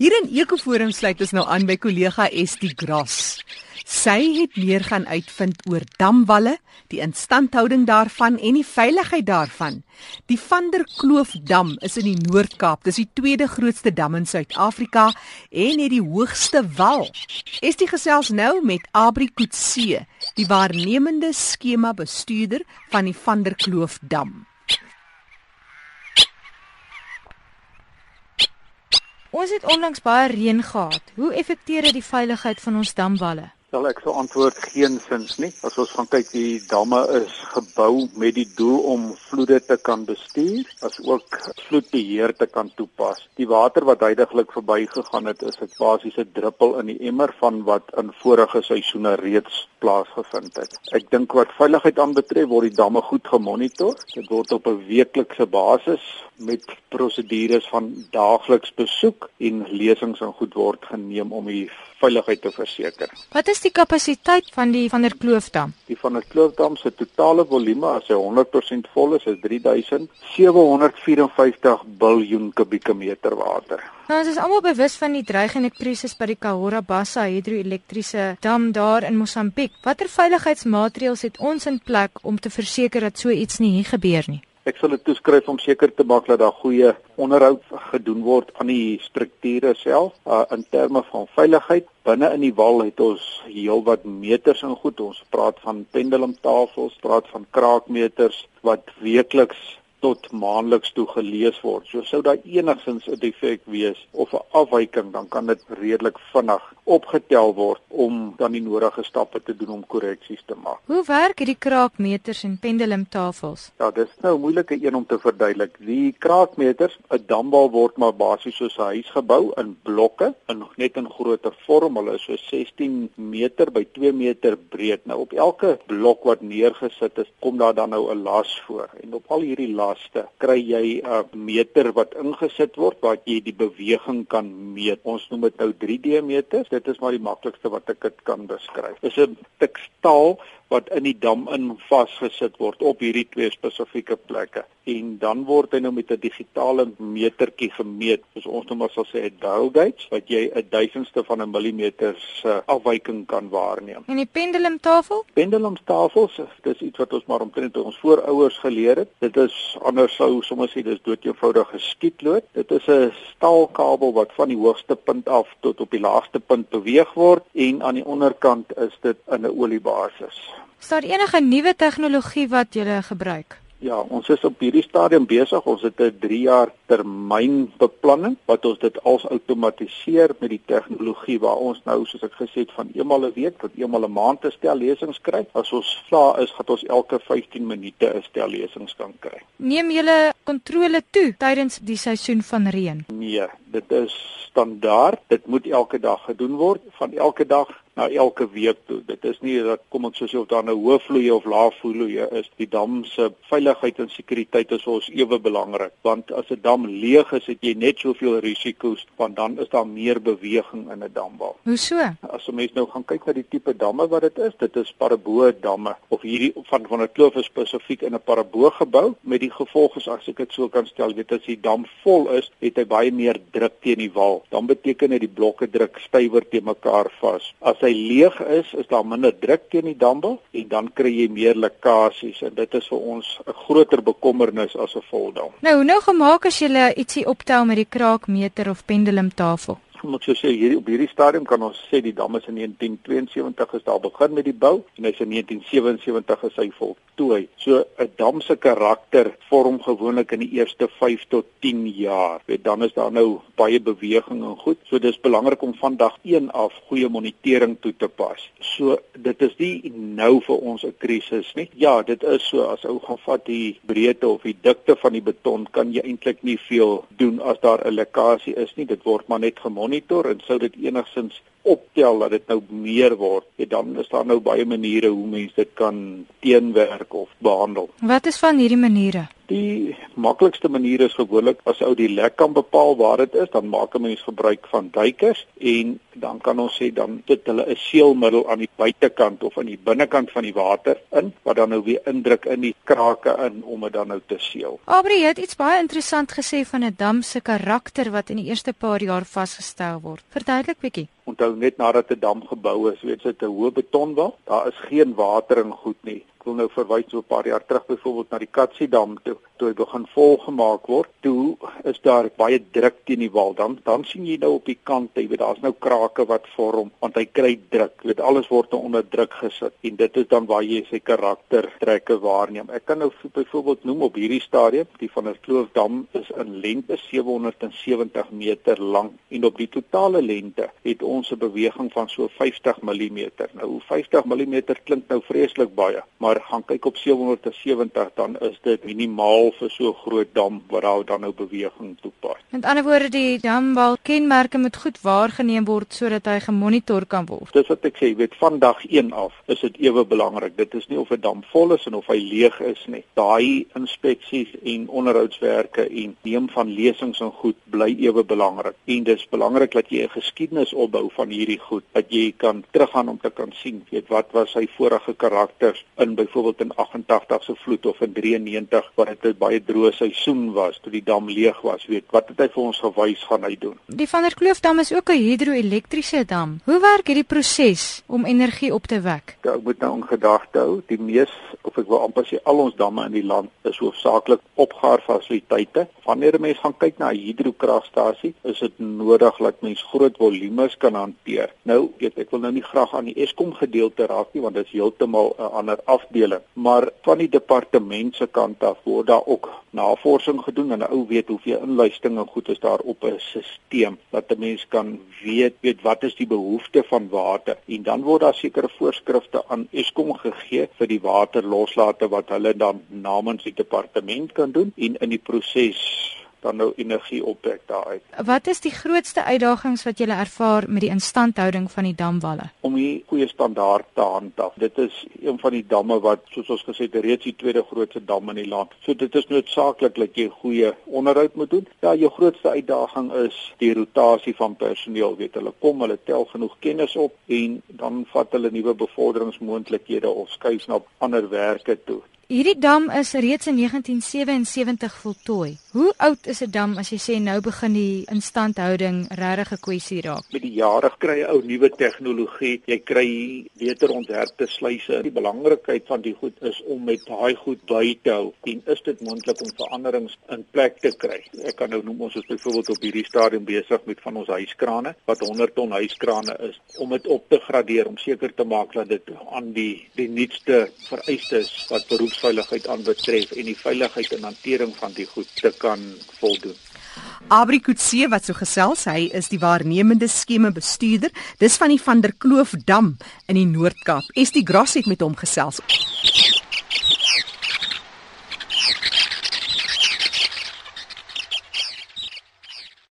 Hier in Ekoforum sluit ons nou aan by kollega Estie Gras. Sy het meer gaan uitvind oor damwalle, die instandhouding daarvan en die veiligheid daarvan. Die Vanderkloof Dam is in die Noord-Kaap. Dis die tweede grootste dam in Suid-Afrika en het die hoogste wal. Estie gesels nou met Abri Kutse, die waarnemende skema bestuurder van die Vanderkloof Ons het onlangs baie reën gehad. Hoe effekteer dit die veiligheid van ons damwalle? Wel ek sou antwoord geensins nie. As ons gaan kyk, die damme is gebou met die doel om vloede te kan bestuur, as ook vloedbeheer te kan toepas. Die water wat heidaglik verbygegaan het, is 'n basiese druppel in die emmer van wat in vorige seisoene reeds plaasgevind het. Ek dink wat veiligheid aanbetref, word die damme goed gemonitor. Dit word op 'n weeklikse basis met prosedures van daagliks besoek en lesings en goed word geneem om die veiligheid te verseker. Wat is die kapasiteit van die van der Kloofdam? Die van der Kloofdam se totale volume as hy 100% vol is, is 3754 biljoen kubieke meter water. Nou ons is almal bewus van die dreigende krisis by die Kahora Bassa hidroelektriese dam daar in Mosambiek. Watter veiligheidsmaatreëls het ons in plek om te verseker dat so iets nie hier gebeur nie? Ek sal dit toeskryf om seker te maak dat daar goeie onderhoud gedoen word aan die strukture self uh, in terme van veiligheid. Binne in die wal het ons heelwat meters in goed. Ons praat van pendulumtafels, praat van kraakmeters wat weekliks tot maandeliks toe gelees word. So sou daar enigsins 'n defek wees of 'n afwyking, dan kan dit redelik vinnig opgetel word om dan die nodige stappe te doen om korreksies te maak. Hoe werk hierdie kraakmeters en pendulumtafels? Ja, dis nou 'n moeilike een om te verduidelik. Die kraakmeters, 'n dambal word maar basies soos 'n huis gebou in blokke, in net in groter vorm. Hulle is so 16 meter by 2 meter breed. Nou op elke blok wat neergesit is, kom daar dan nou 'n las voor. En op al hierdie las laste kry jy 'n meter wat ingesit word wat jy die beweging kan meet. Ons noem dit nou 3D meters. Dit is maar die maklikste wat ek dit kan beskryf. Dis 'n tekstaal wat in die dam in vasgesit word op hierdie twee spesifieke plekke en dan word hy nou met 'n digitale metertjie gemeet. Soos ons nou maar sal sê 'n dial gauge wat jy 'n duisendste van 'n millimeter se afwyking kan waarneem. En die pendulumtafel? Pendulumtafels, dis iets wat ons maar omtrent ons voorouers geleer het. Dit is anders sou sommer sê dis dood eenvoudig geskietlood. Dit is 'n staalkabel wat van die hoogste punt af tot op die laagste punt beweeg word en aan die onderkant is dit in 'n oliebasis. Is daar enige nuwe tegnologie wat jy gebruik? Ja, ons is op hierdie stadium besig. Ons het 'n 3 jaar termynbeplanning wat ons dit als outomatiseer met die tegnologie waar ons nou soos ek gesê het van eenmal 'n week tot eenmal 'n maand te stel lesings kry. As ons vla is, gaan ons elke 15 minute 'n stel lesings kan kry. Neem julle kontrole toe tydens die seisoen van reën? Nee, dit is standaard. Dit moet elke dag gedoen word van elke dag na elke week toe. Dit is nie dat kom ons soos of daar nou hoë vloeie of lae vloeie is. Die dam se veiligheid en sekuriteit is ons ewe belangrik, want as 'n dam leeg is, het jy net soveel risiko's, want dan is daar meer beweging in 'n dambal. Hoe so? As 'n mens nou gaan kyk na die tipe damme wat dit is, dit is paraboë damme of hierdie van van 'n kloof is spesifiek in 'n paraboog gebou met die gevolg is as ek dit so kan stel, weet as die dam vol is, het hy baie meer druk teen die wal. Dan beteken dit die blokke druk stywer teen mekaar vas. As hy leeg is, is daar minder druk teen die dambe en dan kry jy meer lekkasies en dit is vir ons 'n groter bekommernis as 'n voldam. Nou, hoe nou gemaak as jy ietsie optel met die kraakmeter of pendulumtafel? Moet jy sê hier op hierdie stadium kan ons sê die dam is in 1972 is daar begin met die bou en hy's in 1977 is hy voltooi. So 'n dam se karakter vorm gewoonlik in die eerste 5 tot 10 jaar. Weet dan is daar nou baie beweging en goed. So dis belangrik om van dag 1 af goeie monitering toe te pas. So dit is nie nou vir ons 'n krisis nie. Ja, dit is so as ou gaan vat die breedte of die dikte van die beton kan jy eintlik nie veel doen as daar 'n lekkasie is nie. Dit word maar net gemonitor monitor en sou dit enigsins optel dat dit nou meer word, ja, dan is daar nou baie maniere hoe mense dit kan teenwerk of behandel. Wat is van hierdie maniere? Die maklikste manier is gewoonlik as ou die lek kan bepaal waar dit is, dan maak 'n mens gebruik van duikers en dan kan ons sê dan dit hulle 'n seelmiddel aan die buitekant of aan die binnekant van die water in wat dan nou weer indruk in die krake in om dit dan nou te seël. Aubrey het iets baie interessant gesê van 'n dam se karakter wat in die eerste paar jaar vasgestel word. Verduidelik bietjie. Onthou net nadat 'n dam gebou is, weet jy dit 'n hoë betonwal, daar is geen water in goed nie. Ek wil nou verwys so 'n paar jaar terug byvoorbeeld na die Katsiedam toe toe hy begin volgemaak word. Toe is daar baie druk teen die wal. Dan dan sien jy nou op die kant, jy weet daar's nou krake wat vorm want hy kry druk. Jy weet alles word nou onder druk gesit en dit is dan waar jy sy karaktertrekke waarneem. Ek kan nou byvoorbeeld noem op hierdie stadium, die van der Kloofdam is in lengte 770 meter lank en op die totale lengte het ons 'n beweging van so 50 mm. Nou 50 mm klink nou vreeslik baie, maar gaan kyk op 770 dan is dit minimaal vir so 'n groot dam wat daar dan nou beweging toepas. Met ander woorde die damwal kenmerke moet goed waargeneem word sodat hy gemonitor kan word. Dis wat ek sê, weet van dag 1 af is dit ewe belangrik. Dit is nie of 'n dam vol is en of hy leeg is nie. Daai inspeksies en onderhoudswerke en neem van lesings en goed bly ewe belangrik. En dis belangrik dat jy 'n geskiedenis opbou van hierdie goed, dat jy kan teruggaan om te kan sien, weet wat was sy vorige karakters in byvoorbeeld in 88 se vloed of in 93 wat dit 'n baie droë seisoen was toe die dam leeg was, weet wat het hy vir ons gewys gaan hy doen. Die Van der Kloof dam is ook 'n hidroelektriese dam. Hoe werk hierdie proses om energie op te wek? Ja, ek moet nou in gedagte hou, die mees of ek wil amper sê al ons damme in die land is hoofsaaklik opgaar fasiliteite. Wanneer 'n mens gaan kyk na 'n hidrokragstasie, is dit nodig dat mens groot volumes kan hanteer. Nou, weet ek wil nou nie graag aan die Eskom gedeelte raak nie want dit is heeltemal 'n ander afdeling, maar van die departement se kant af word daar ook navorsing gedoen en 'n ou weet hoeveel inluistinge goed is daar op 'n stelsel dat 'n mens kan weet weet wat is die behoefte van water. En dan word daar sekere voorskrifte aan Eskom gegee vir die waterloslate wat hulle dan namens die departement kan doen en in die proses dan nou energie opwek daaruit. Wat is die grootste uitdagings wat jy ervaar met die instandhouding van die damwalle? Om 'n goeie standaard te handhaaf. Dit is een van die damme wat soos ons gesê het reeds die tweede grootste dam in die land. So dit is noodsaaklik dat jy goeie onderhoud moet doen. Ja, jou grootste uitdaging is die rotasie van personeel. Weet hulle kom, hulle tel genoeg kennis op en dan vat hulle nuwe bevorderingsmoontlikhede of skuif na ander werke toe. Hierdie dam is reeds in 1977 voltooi. Hoe oud is 'n dam as jy sê nou begin die instandhouding regtig 'n kwessie raak? Met die jare kry jy ou nuwe tegnologie, jy kry beter ontwerpte sluise. Die belangrikheid van die goed is om met daai goed by te hou en is dit moontlik om veranderings in plek te kry. Ek kan nou noem ons is byvoorbeeld op hierdie stadium besig met van ons hyskrane wat 100 ton hyskrane is om dit op te gradeer om seker te maak dat dit aan die die nuutste vereistes wat beroeps veiligheid aanbetref en die veiligheid en hantering van die goed te kan voldoen. Abri Kutse wat so gesels, hy is die waarnemende skeme bestuurder. Dis van die Van der Kloof dam in die Noord-Kaap. Estie Gras het met hom gesels.